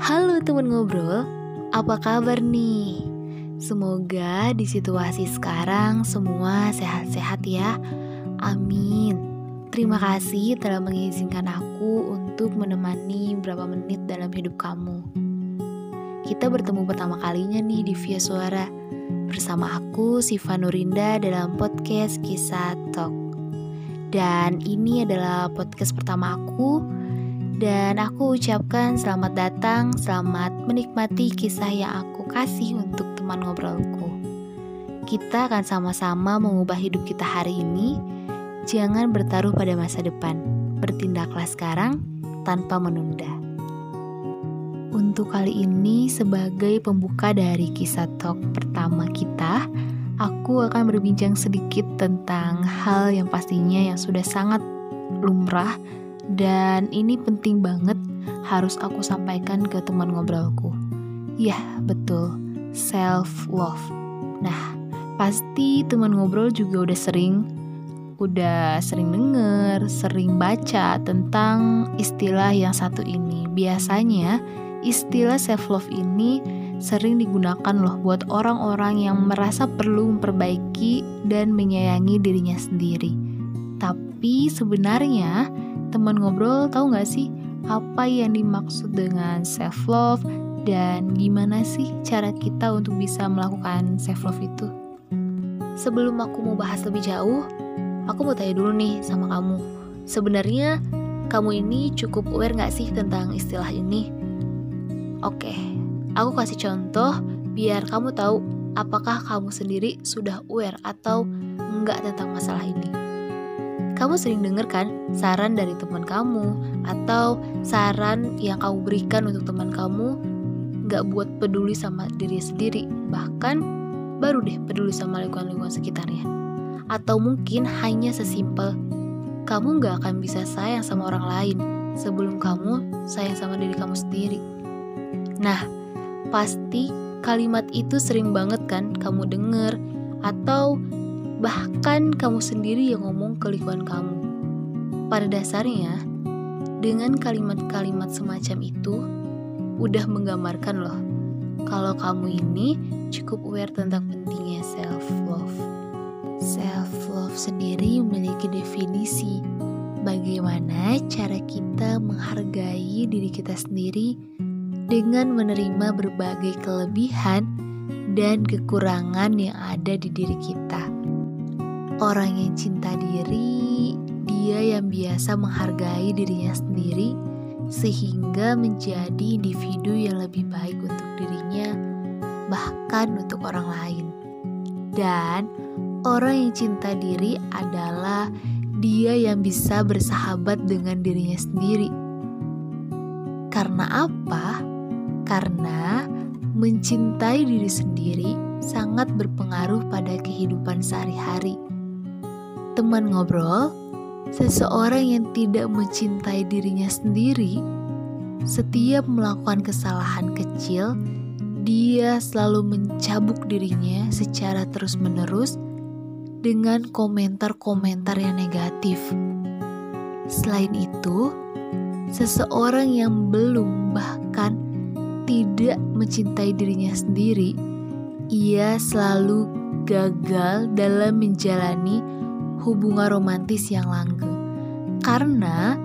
Halo teman ngobrol, apa kabar nih? Semoga di situasi sekarang semua sehat-sehat ya. Amin. Terima kasih telah mengizinkan aku untuk menemani beberapa menit dalam hidup kamu. Kita bertemu pertama kalinya nih di Via Suara bersama aku Siva Nurinda dalam podcast Kisah Talk. Dan ini adalah podcast pertama aku dan aku ucapkan selamat datang, selamat menikmati kisah yang aku kasih untuk teman ngobrolku. Kita akan sama-sama mengubah hidup kita hari ini. Jangan bertaruh pada masa depan. Bertindaklah sekarang tanpa menunda. Untuk kali ini sebagai pembuka dari kisah talk pertama kita, aku akan berbincang sedikit tentang hal yang pastinya yang sudah sangat lumrah dan ini penting banget harus aku sampaikan ke teman ngobrolku. Ya, betul, self love. Nah, pasti teman ngobrol juga udah sering udah sering denger, sering baca tentang istilah yang satu ini. Biasanya istilah self love ini sering digunakan loh buat orang-orang yang merasa perlu memperbaiki dan menyayangi dirinya sendiri. Tapi sebenarnya teman ngobrol tahu nggak sih apa yang dimaksud dengan self love dan gimana sih cara kita untuk bisa melakukan self love itu? Sebelum aku mau bahas lebih jauh, aku mau tanya dulu nih sama kamu. Sebenarnya kamu ini cukup aware nggak sih tentang istilah ini? Oke, Aku kasih contoh biar kamu tahu apakah kamu sendiri sudah aware atau enggak tentang masalah ini. Kamu sering dengar kan saran dari teman kamu atau saran yang kamu berikan untuk teman kamu nggak buat peduli sama diri sendiri, bahkan baru deh peduli sama lingkungan-lingkungan sekitarnya. Atau mungkin hanya sesimpel kamu nggak akan bisa sayang sama orang lain sebelum kamu sayang sama diri kamu sendiri. Nah, pasti kalimat itu sering banget kan kamu denger atau bahkan kamu sendiri yang ngomong ke lingkungan kamu. Pada dasarnya, dengan kalimat-kalimat semacam itu udah menggambarkan loh kalau kamu ini cukup aware tentang pentingnya self love. Self love sendiri memiliki definisi bagaimana cara kita menghargai diri kita sendiri dengan menerima berbagai kelebihan dan kekurangan yang ada di diri kita. Orang yang cinta diri, dia yang biasa menghargai dirinya sendiri, sehingga menjadi individu yang lebih baik untuk dirinya, bahkan untuk orang lain. Dan orang yang cinta diri adalah dia yang bisa bersahabat dengan dirinya sendiri. Karena apa? karena mencintai diri sendiri sangat berpengaruh pada kehidupan sehari-hari. Teman ngobrol, seseorang yang tidak mencintai dirinya sendiri, setiap melakukan kesalahan kecil, dia selalu mencabuk dirinya secara terus-menerus dengan komentar-komentar yang negatif. Selain itu, seseorang yang belum bahkan tidak mencintai dirinya sendiri, ia selalu gagal dalam menjalani hubungan romantis yang langgeng karena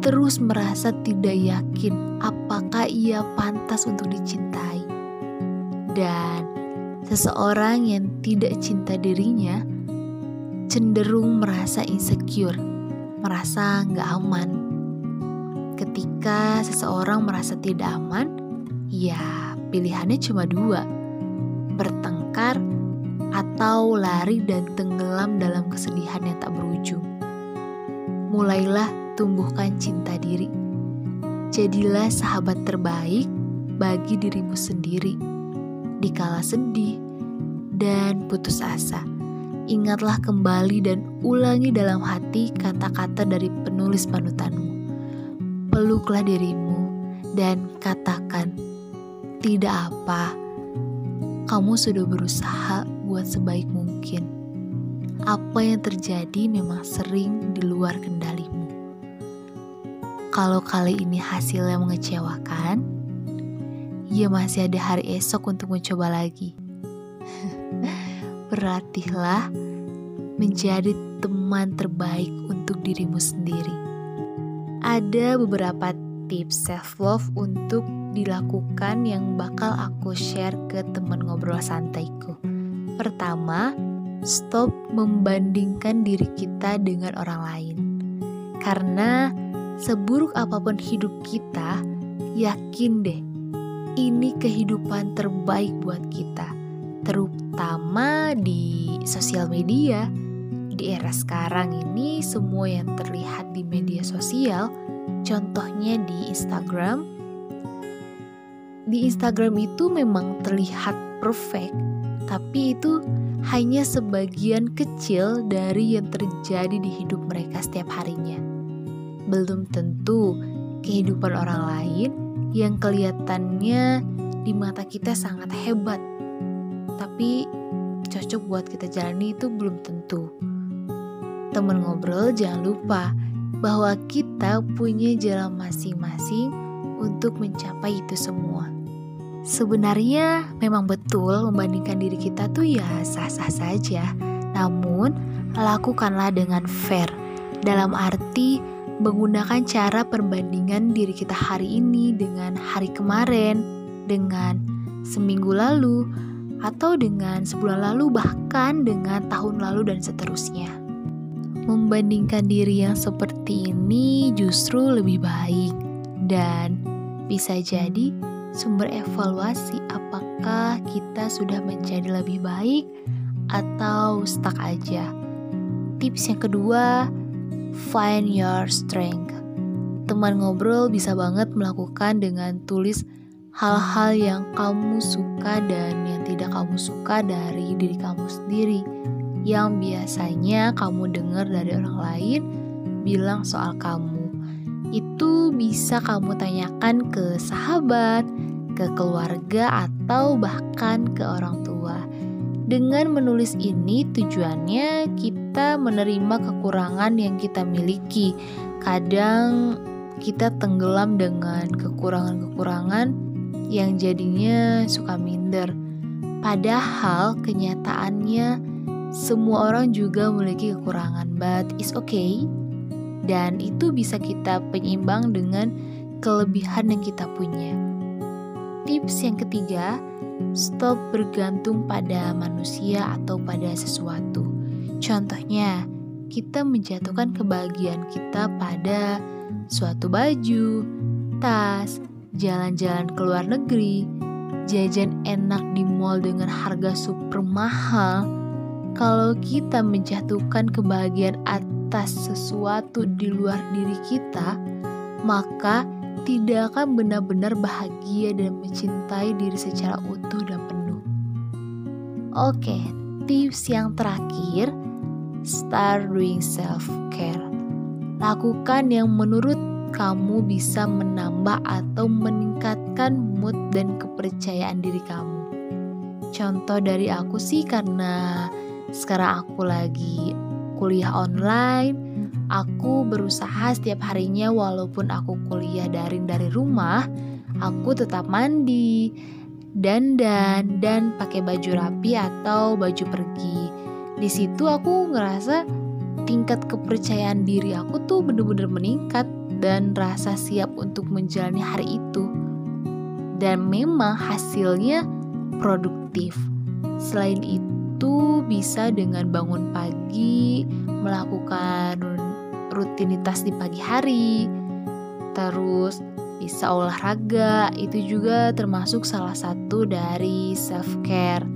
terus merasa tidak yakin apakah ia pantas untuk dicintai. Dan seseorang yang tidak cinta dirinya cenderung merasa insecure, merasa nggak aman. Ketika seseorang merasa tidak aman, Ya, pilihannya cuma dua. Bertengkar atau lari dan tenggelam dalam kesedihan yang tak berujung. Mulailah tumbuhkan cinta diri. Jadilah sahabat terbaik bagi dirimu sendiri. Dikala sedih dan putus asa, ingatlah kembali dan ulangi dalam hati kata-kata dari penulis panutanmu. Peluklah dirimu dan katakan, tidak apa, kamu sudah berusaha buat sebaik mungkin. Apa yang terjadi memang sering di luar kendalimu. Kalau kali ini hasilnya mengecewakan, ia masih ada hari esok untuk mencoba lagi. Berlatihlah menjadi teman terbaik untuk dirimu sendiri. Ada beberapa tips self love untuk dilakukan yang bakal aku share ke teman ngobrol santaiku. Pertama, stop membandingkan diri kita dengan orang lain. Karena seburuk apa pun hidup kita, yakin deh, ini kehidupan terbaik buat kita. Terutama di sosial media. Di era sekarang ini semua yang terlihat di media sosial, contohnya di Instagram. Di Instagram itu memang terlihat perfect, tapi itu hanya sebagian kecil dari yang terjadi di hidup mereka setiap harinya. Belum tentu kehidupan orang lain yang kelihatannya di mata kita sangat hebat, tapi cocok buat kita jalani itu belum tentu. Temen ngobrol jangan lupa bahwa kita punya jalan masing-masing untuk mencapai itu semua. Sebenarnya memang betul membandingkan diri kita tuh ya sah-sah saja. Namun, lakukanlah dengan fair. Dalam arti menggunakan cara perbandingan diri kita hari ini dengan hari kemarin, dengan seminggu lalu, atau dengan sebulan lalu, bahkan dengan tahun lalu dan seterusnya. Membandingkan diri yang seperti ini justru lebih baik dan bisa jadi sumber evaluasi apakah kita sudah menjadi lebih baik atau stuck aja. Tips yang kedua, find your strength. Teman ngobrol bisa banget melakukan dengan tulis hal-hal yang kamu suka dan yang tidak kamu suka dari diri kamu sendiri. Yang biasanya kamu dengar dari orang lain bilang soal kamu itu bisa kamu tanyakan ke sahabat, ke keluarga, atau bahkan ke orang tua. Dengan menulis ini, tujuannya kita menerima kekurangan yang kita miliki. Kadang kita tenggelam dengan kekurangan-kekurangan yang jadinya suka minder. Padahal kenyataannya semua orang juga memiliki kekurangan, but it's okay dan itu bisa kita penyeimbang dengan kelebihan yang kita punya. Tips yang ketiga, stop bergantung pada manusia atau pada sesuatu. Contohnya, kita menjatuhkan kebahagiaan kita pada suatu baju, tas, jalan-jalan ke luar negeri, jajan enak di mall dengan harga super mahal. Kalau kita menjatuhkan kebahagiaan atas sesuatu di luar diri kita, maka tidak akan benar-benar bahagia dan mencintai diri secara utuh dan penuh. Oke, tips yang terakhir, start doing self-care. Lakukan yang menurut kamu bisa menambah atau meningkatkan mood dan kepercayaan diri kamu. Contoh dari aku sih karena sekarang aku lagi kuliah online, aku berusaha setiap harinya walaupun aku kuliah daring dari rumah, aku tetap mandi, dandan, dan pakai baju rapi atau baju pergi. Di situ aku ngerasa tingkat kepercayaan diri aku tuh bener-bener meningkat dan rasa siap untuk menjalani hari itu. Dan memang hasilnya produktif. Selain itu, itu bisa dengan bangun pagi, melakukan rutinitas di pagi hari, terus bisa olahraga, itu juga termasuk salah satu dari self care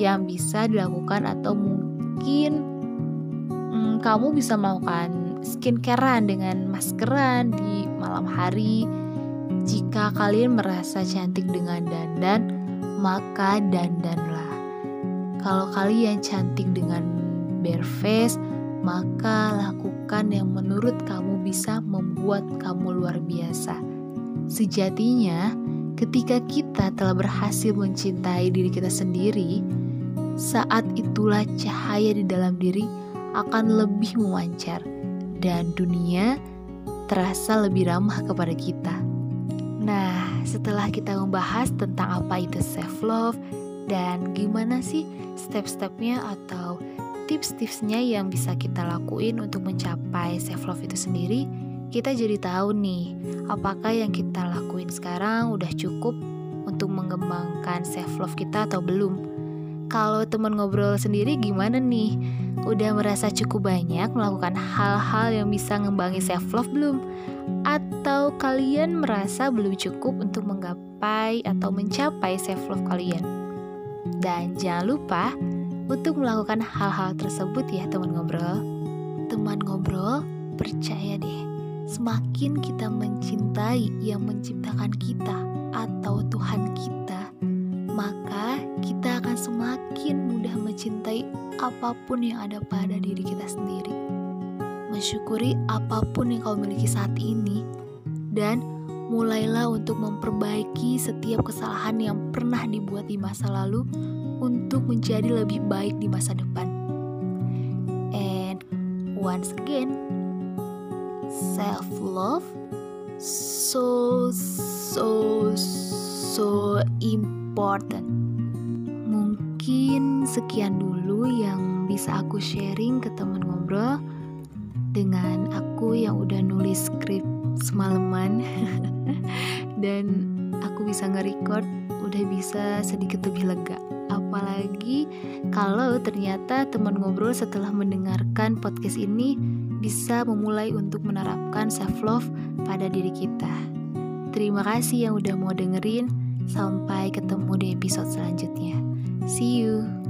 yang bisa dilakukan atau mungkin hmm, kamu bisa melakukan skincarean dengan maskeran di malam hari. Jika kalian merasa cantik dengan dandan, maka dandanlah. Kalau kalian cantik dengan bare face, maka lakukan yang menurut kamu bisa membuat kamu luar biasa. Sejatinya, ketika kita telah berhasil mencintai diri kita sendiri, saat itulah cahaya di dalam diri akan lebih memancar dan dunia terasa lebih ramah kepada kita. Nah, setelah kita membahas tentang apa itu self love dan gimana sih step-stepnya atau tips-tipsnya yang bisa kita lakuin untuk mencapai self love itu sendiri, kita jadi tahu nih, apakah yang kita lakuin sekarang udah cukup untuk mengembangkan self love kita atau belum. Kalau teman ngobrol sendiri gimana nih? Udah merasa cukup banyak melakukan hal-hal yang bisa ngembangi self love belum? Atau kalian merasa belum cukup untuk menggapai atau mencapai self love kalian? Dan jangan lupa untuk melakukan hal-hal tersebut ya teman ngobrol. Teman ngobrol, percaya deh semakin kita mencintai yang menciptakan kita atau Tuhan kita, maka kita akan semakin mudah mencintai apa pun yang ada pada diri kita sendiri. Mensyukuri apa pun yang kau miliki saat ini, dan mulailah untuk memperbaiki setiap kesalahan yang pernah dibuat di masa lalu untuk menjadi lebih baik di masa depan. And once again, self love so so so important. Mungkin sekian dulu yang bisa aku sharing ke teman ngobrol dengan aku yang udah nulis skrip semalaman dan aku bisa nge-record udah bisa sedikit lebih lega. Apalagi kalau ternyata teman ngobrol setelah mendengarkan podcast ini bisa memulai untuk menerapkan self love pada diri kita. Terima kasih yang udah mau dengerin. Sampai ketemu di episode selanjutnya. See you.